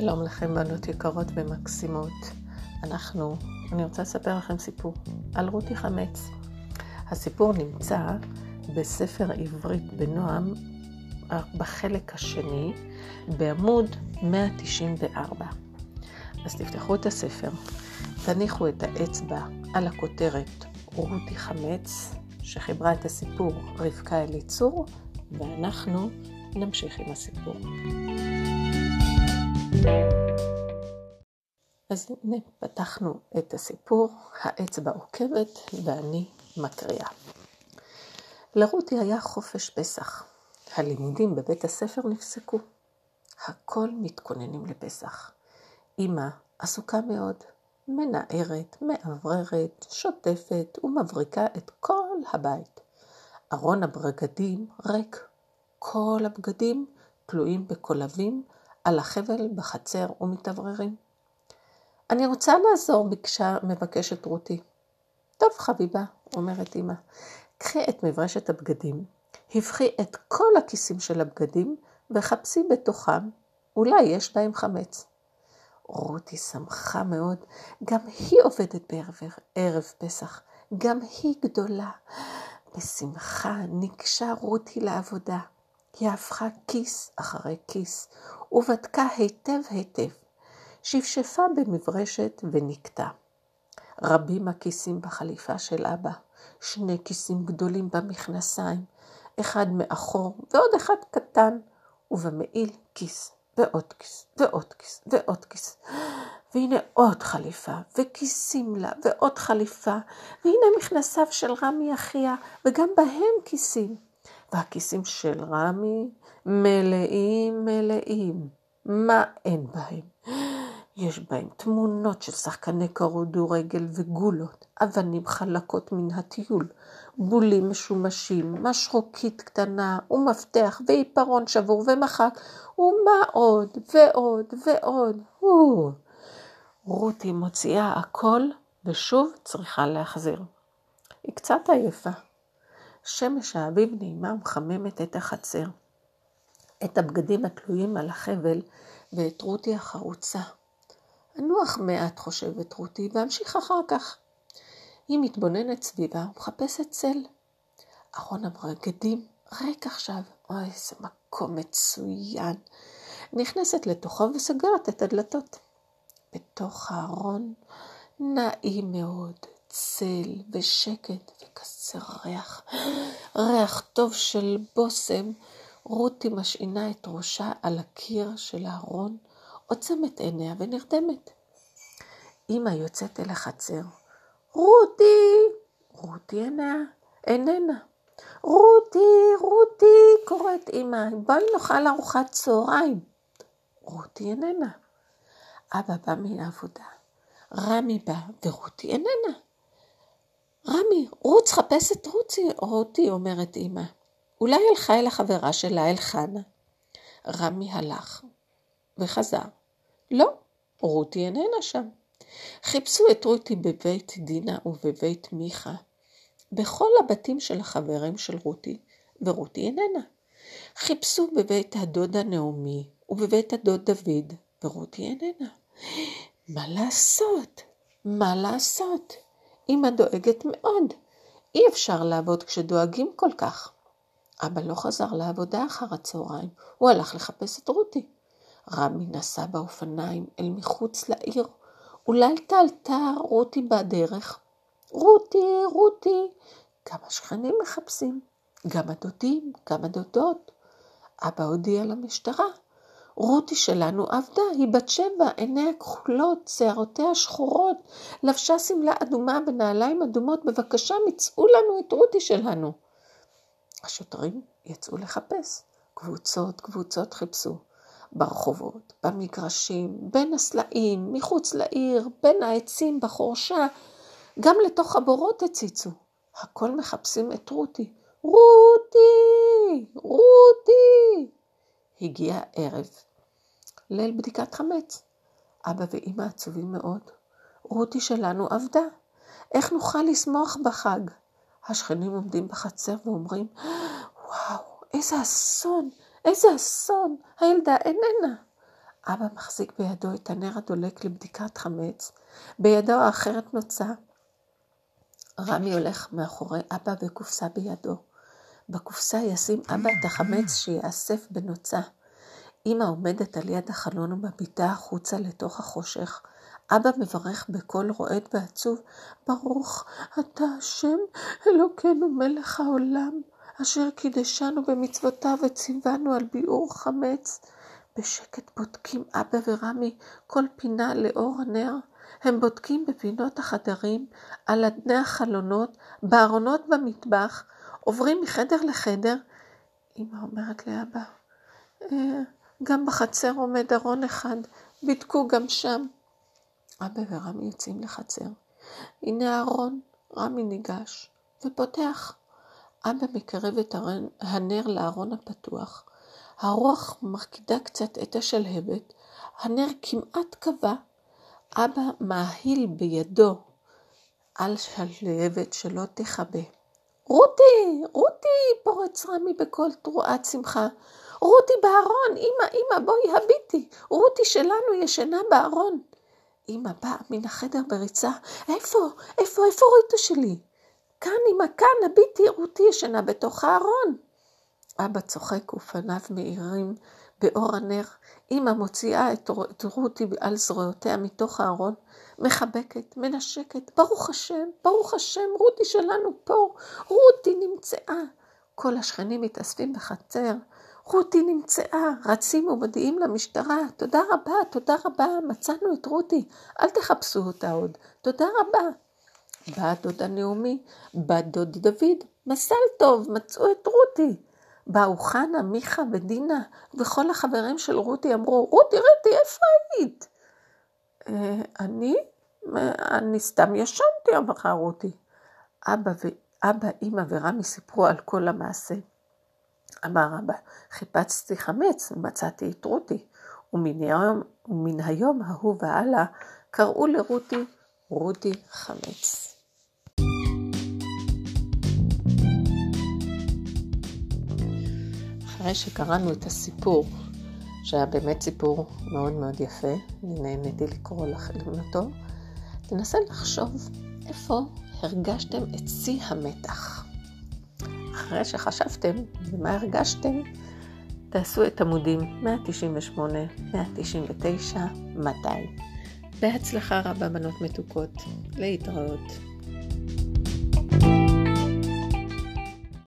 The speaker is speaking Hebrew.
שלום לכם בנות יקרות ומקסימות. אנחנו, אני רוצה לספר לכם סיפור על רותי חמץ. הסיפור נמצא בספר עברית בנועם בחלק השני בעמוד 194. אז תפתחו את הספר, תניחו את האצבע על הכותרת רותי חמץ, שחיברה את הסיפור רבקה אליצור, ואנחנו נמשיך עם הסיפור. אז הנה פתחנו את הסיפור, האצבע עוקבת ואני מקריאה. לרותי היה חופש פסח. הלימודים בבית הספר נפסקו. הכל מתכוננים לפסח. אמא עסוקה מאוד, מנערת, מאווררת, שוטפת ומבריקה את כל הבית. ארון הבגדים ריק. כל הבגדים תלויים בקולבים על החבל בחצר ומתאווררים. אני רוצה לעזור, ביקשה, מבקשת רותי. טוב, חביבה, אומרת אמא, קחי את מברשת הבגדים, הבחי את כל הכיסים של הבגדים וחפשי בתוכם, אולי יש בהם חמץ. רותי שמחה מאוד, גם היא עובדת בערב ערב פסח, גם היא גדולה. בשמחה ניגשה רותי לעבודה. היא הפכה כיס אחרי כיס, ובדקה היטב היטב. שפשפה במברשת ונקטע. רבים הכיסים בחליפה של אבא, שני כיסים גדולים במכנסיים, אחד מאחור ועוד אחד קטן, ובמעיל כיס, ועוד כיס, ועוד כיס, ועוד כיס. והנה עוד חליפה, וכיסים לה, ועוד חליפה, והנה מכנסיו של רמי אחיה, וגם בהם כיסים. והכיסים של רמי מלאים מלאים, מה אין בהם? יש בהם תמונות של שחקני כדורגל וגולות, אבנים חלקות מן הטיול, בולים משומשים, משרוקית קטנה, ומפתח, ועיפרון שבור ומחק, ומה עוד, ועוד, ועוד. או. רותי מוציאה הכל, ושוב צריכה להחזיר. היא קצת עייפה. שמש האביב נעימה ומחממת את החצר. את הבגדים התלויים על החבל ואת רותי החרוצה. אנוח מעט, חושבת רותי, ואמשיך אחר כך. היא מתבוננת סביבה ומחפשת צל. ארון הבגדים ריק עכשיו. אוי, איזה מקום מצוין. נכנסת לתוכו וסגרת את הדלתות. בתוך הארון נעים מאוד, צל ושקט וכזה ריח, ריח טוב של בושם. רותי משעינה את ראשה על הקיר של הארון, עוצמת עיניה ונרדמת. אמא יוצאת אל החצר. רותי! רותי אינה, איננה. רותי, רותי, קוראת אמא, בואי נאכל ארוחת צהריים. רותי איננה. אבא בא מהעבודה. רמי בא, ורותי איננה. רמי, רוץ, חפש את רוצי, רותי, אומרת אמא. אולי הלכה אל החברה שלה, אל חנה. רמי הלך וחזר. לא, רותי איננה שם. חיפשו את רותי בבית דינה ובבית מיכה, בכל הבתים של החברים של רותי, ורותי איננה. חיפשו בבית הדודה נעמי ובבית הדוד דוד, ורותי איננה. מה לעשות? מה לעשות? אמא דואגת מאוד. אי אפשר לעבוד כשדואגים כל כך. אבא לא חזר לעבודה אחר הצהריים, הוא הלך לחפש את רותי. רמי נסע באופניים אל מחוץ לעיר. אולי טלטה רותי בדרך. רותי, רותי. גם השכנים מחפשים, גם הדודים, גם הדודות. אבא הודיע למשטרה. רותי שלנו עבדה, היא בת שבע, עיניה כחולות, שערותיה שחורות, לבשה שמלה אדומה בנעליים אדומות, בבקשה מצאו לנו את רותי שלנו. השוטרים יצאו לחפש, קבוצות קבוצות חיפשו. ברחובות, במגרשים, בין הסלעים, מחוץ לעיר, בין העצים, בחורשה, גם לתוך הבורות הציצו. הכל מחפשים את רותי. רותי! רותי! הגיע ערב. ליל בדיקת חמץ. אבא ואמא עצובים מאוד. רותי שלנו עבדה. איך נוכל לשמוח בחג? השכנים עומדים בחצר ואומרים, וואו, איזה אסון! איזה אסון! הילדה איננה. אבא מחזיק בידו את הנר הדולק לבדיקת חמץ, בידו האחרת נוצה. רמי הולך מאחורי אבא וקופסה בידו. בקופסה ישים אבא את החמץ שיאסף בנוצה. אמא עומדת על יד החלון ומביטה החוצה לתוך החושך. אבא מברך בקול רועד ועצוב, ברוך אתה השם אלוקינו מלך העולם, אשר קידשנו במצוותיו וציוונו על ביעור חמץ. בשקט בודקים אבא ורמי כל פינה לאור הנר. הם בודקים בפינות החדרים, על אדני החלונות, בארונות במטבח, עוברים מחדר לחדר. אמא אומרת לאבא, אה, גם בחצר עומד ארון אחד, בדקו גם שם. אבא ורמי יוצאים לחצר. הנה הארון, רמי ניגש ופותח. אבא מקרב את הנר לארון הפתוח. הרוח מרקידה קצת את השלהבת, הנר כמעט כבה. אבא מאהיל בידו על שלהבת שלא תכבה. רותי, רותי, פורץ רמי בקול תרועת שמחה. רותי בארון, אמא, אמא, בואי הביטי, רותי שלנו ישנה בארון. אמא באה מן החדר בריצה, איפה, איפה, איפה רותי שלי? כאן, אמא, כאן, הביטי, רותי ישנה בתוך הארון. אבא צוחק ופניו מאירים באור הנר. אמא מוציאה את, רותי על זרועותיה מתוך הארון, מחבקת, מנשקת, ברוך השם, ברוך השם, רותי שלנו פה, רותי נמצאה. כל השכנים מתאספים בחצר, רותי נמצאה, רצים ומודיעים למשטרה, תודה רבה, תודה רבה, מצאנו את רותי, אל תחפשו אותה עוד, תודה רבה. באה דודה נעמי, בא דוד דוד, מזל טוב, מצאו את רותי. באו חנה, מיכה ודינה, וכל החברים של רותי אמרו, רותי, רותי, איפה היית? אה, אני? אני סתם ישנתי, אמרה רותי. אבא, ו... אבא, אמא ורמי סיפרו על כל המעשה. אמר אבא, חיפצתי חמץ ומצאתי את רותי, ומן היום, ומן היום ההוא והלאה קראו לרותי רותי חמץ. אחרי שקראנו את הסיפור, שהיה באמת סיפור מאוד מאוד יפה, אני נהניתי לקרוא לכם אותו, תנסה לחשוב איפה הרגשתם את שיא המתח. אחרי שחשבתם ומה הרגשתם, תעשו את עמודים 198, 199, 200. בהצלחה רבה, בנות מתוקות. להתראות.